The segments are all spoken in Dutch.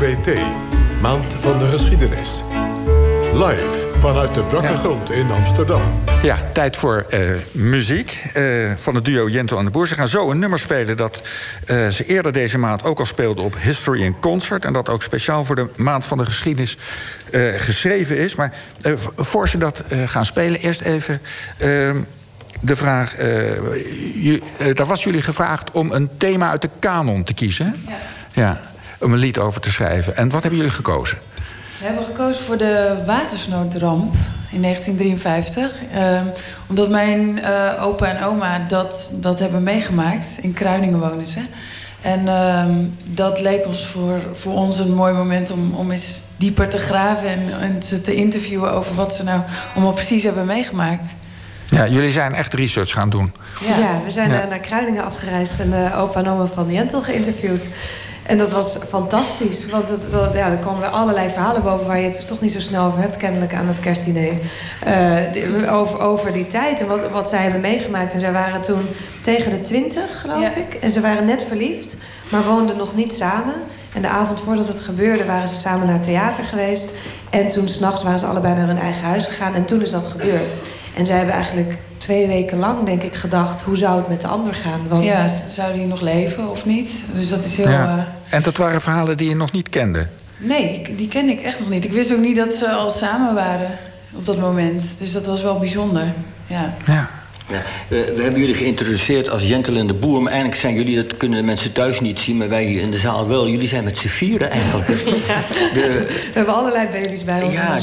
MVT, Maand van de Geschiedenis. Live vanuit de Brakke Grond in Amsterdam. Ja, tijd voor uh, muziek uh, van het duo Jentel en de Boer. Ze gaan zo een nummer spelen dat uh, ze eerder deze maand ook al speelden op History in Concert. En dat ook speciaal voor de Maand van de Geschiedenis geschreven is. Maar voor ze dat gaan spelen, eerst even ehm, de vraag. Je, daar was jullie gevraagd om een thema uit de kanon te kiezen. Ja. ja. Om een lied over te schrijven. En wat hebben jullie gekozen? We hebben gekozen voor de watersnoodramp in 1953. Uh, omdat mijn uh, opa en oma dat, dat hebben meegemaakt. In Kruiningen wonen ze. En uh, dat leek ons voor, voor ons een mooi moment om, om eens dieper te graven... En, en ze te interviewen over wat ze nou allemaal precies hebben meegemaakt. Ja, jullie zijn echt research gaan doen. Ja, ja we zijn ja. naar Kruiningen afgereisd en de opa en oma van Jentel geïnterviewd. En dat was fantastisch. Want ja, er komen er allerlei verhalen boven... waar je het toch niet zo snel over hebt, kennelijk, aan het kerstdiner. Uh, over, over die tijd en wat, wat zij hebben meegemaakt. En zij waren toen tegen de twintig, geloof ik. En ze waren net verliefd, maar woonden nog niet samen. En de avond voordat het gebeurde waren ze samen naar het theater geweest. En toen s'nachts waren ze allebei naar hun eigen huis gegaan. En toen is dat gebeurd. En zij hebben eigenlijk twee weken lang, denk ik, gedacht... hoe zou het met de ander gaan? Want ja, zou die nog leven of niet? Dus dat is heel... Ja. Uh... En dat waren verhalen die je nog niet kende? Nee, die, die kende ik echt nog niet. Ik wist ook niet dat ze al samen waren op dat moment. Dus dat was wel bijzonder, ja. ja. Ja, we, we, hebben jullie geïntroduceerd als Jentel en de Boer. Maar eigenlijk zijn jullie, dat kunnen de mensen thuis niet zien... maar wij hier in de zaal wel. Jullie zijn met z'n vieren eigenlijk. Ja. De, we hebben allerlei baby's bij ons. Ja,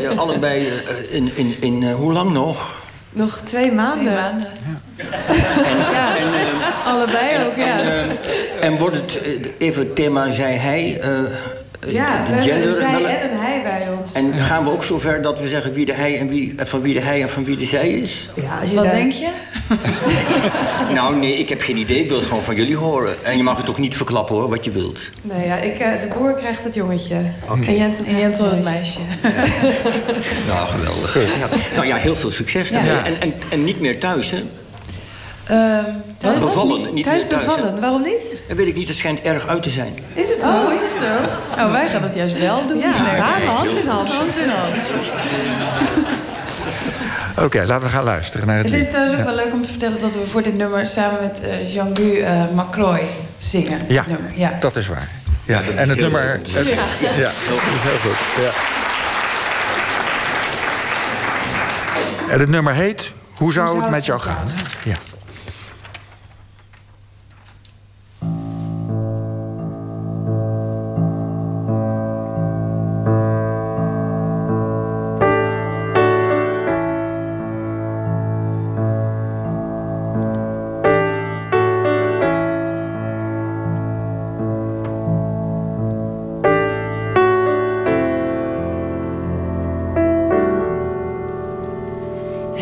ja allebei uh, in, in, in uh, hoe lang nog? Nog twee maanden. Twee maanden. Ja. En, ja. En, uh, allebei ook, ja. En, en wordt het, even het thema, zei hij... Ja, de gender, een zij en een hij bij ons. En gaan we ook zover dat we zeggen wie de hij en wie, van wie de hij en van wie de zij is? Ja, als je Wat denk je? nou, nee, ik heb geen idee. Ik wil het gewoon van jullie horen. En je mag het ook niet verklappen, hoor, wat je wilt. Nee, ja, ik, de boer krijgt het jongetje. Okay. En Jentel, en Jentel het meisje. nou, geweldig. Ja. Nou ja, heel veel succes. Ja. En, en, en niet meer thuis, hè? Um, thuis bevallen, niet thuis bevallen. Waarom niet? Dat weet ik niet, het schijnt erg uit te zijn. Is het zo? Oh, is het zo? Oh, wij gaan het juist wel doen. Ja, samen, hand in hand. Hand in hand. Oké, okay, laten we gaan luisteren naar het Het is trouwens ook wel leuk om te vertellen... dat we voor dit nummer samen met uh, Jean-Gu uh, Macroy zingen. Ja, nummer. ja, dat is waar. Ja, ja en het nummer... Het, ja. ja, dat is heel goed. Ja. En het nummer heet... Hoe zou, Hoe zou het met jou gaan? gaan? Ja.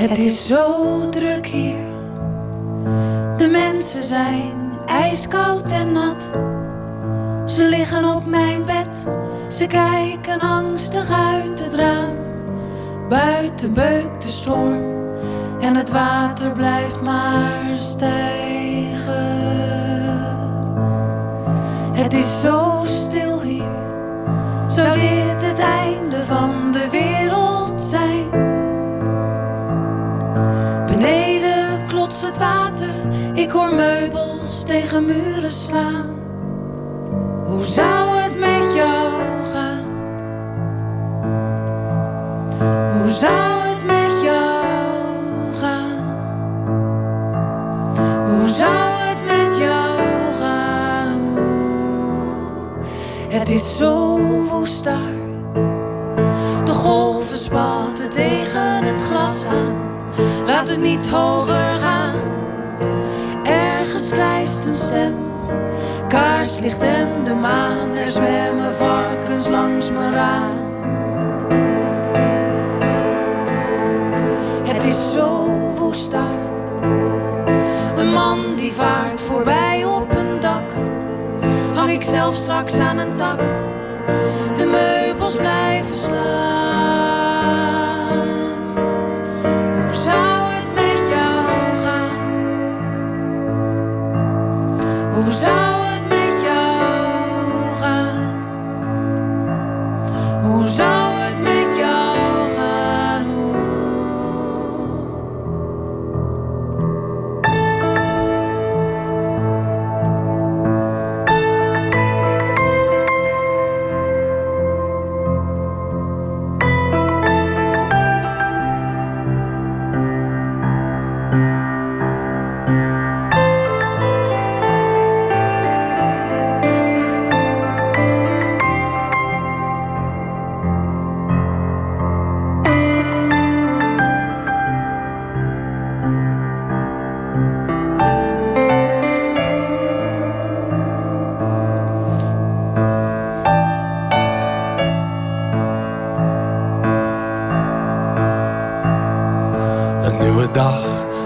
Het is zo druk hier. De mensen zijn ijskoud en nat. Ze liggen op mijn bed, ze kijken angstig uit het raam. Buiten beukt de storm en het water blijft maar stijgen. Het is zo stil hier, zou dit hoor meubels tegen muren slaan. Hoe zou het met jou gaan? Hoe zou het met jou gaan? Hoe zou het met jou gaan? Het is zo woest daar. De golven spatten tegen het glas aan. Laat het niet hoger gaan. Krijst een stem. Kaarslicht en de maan. Er zwemmen varkens langs me raam. Het is zo woest daar. Een man die vaart voorbij op een dak. Hang ik zelf straks aan een tak. De meubels blijven slaan. Hoe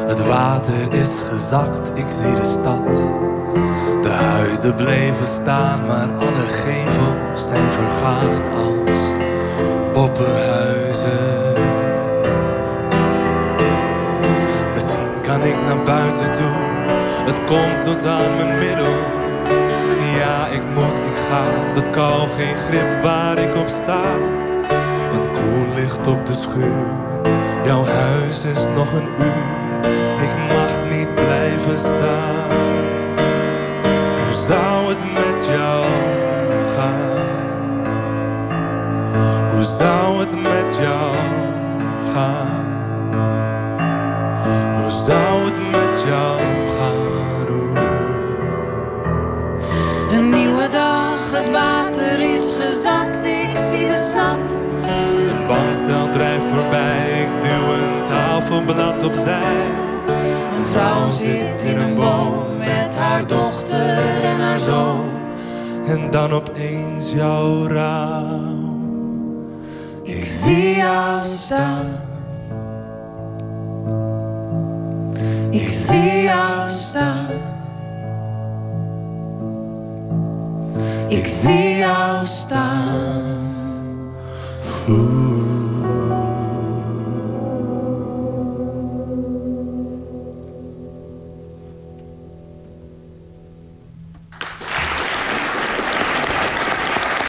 Het water is gezakt, ik zie de stad. De huizen bleven staan, maar alle gevels zijn vergaan als poppenhuizen. Misschien kan ik naar buiten toe, het komt tot aan mijn middel. Ja, ik moet, ik ga, de kou geen grip waar ik op sta. Een koel ligt op de schuur, jouw huis is nog een uur. Ik mag niet blijven staan. Hoe zou het met jou gaan? Hoe zou het met jou gaan? Hoe zou het met jou gaan? Oeh. Een nieuwe dag, het water is gezakt, ik zie de stad. Een bankstel drijft tafelblad opzij. Een vrouw zit in een boom met haar dochter en haar zoon. En dan opeens jouw raam. Ik zie jou staan. Ik zie jou staan. Ik zie jou staan.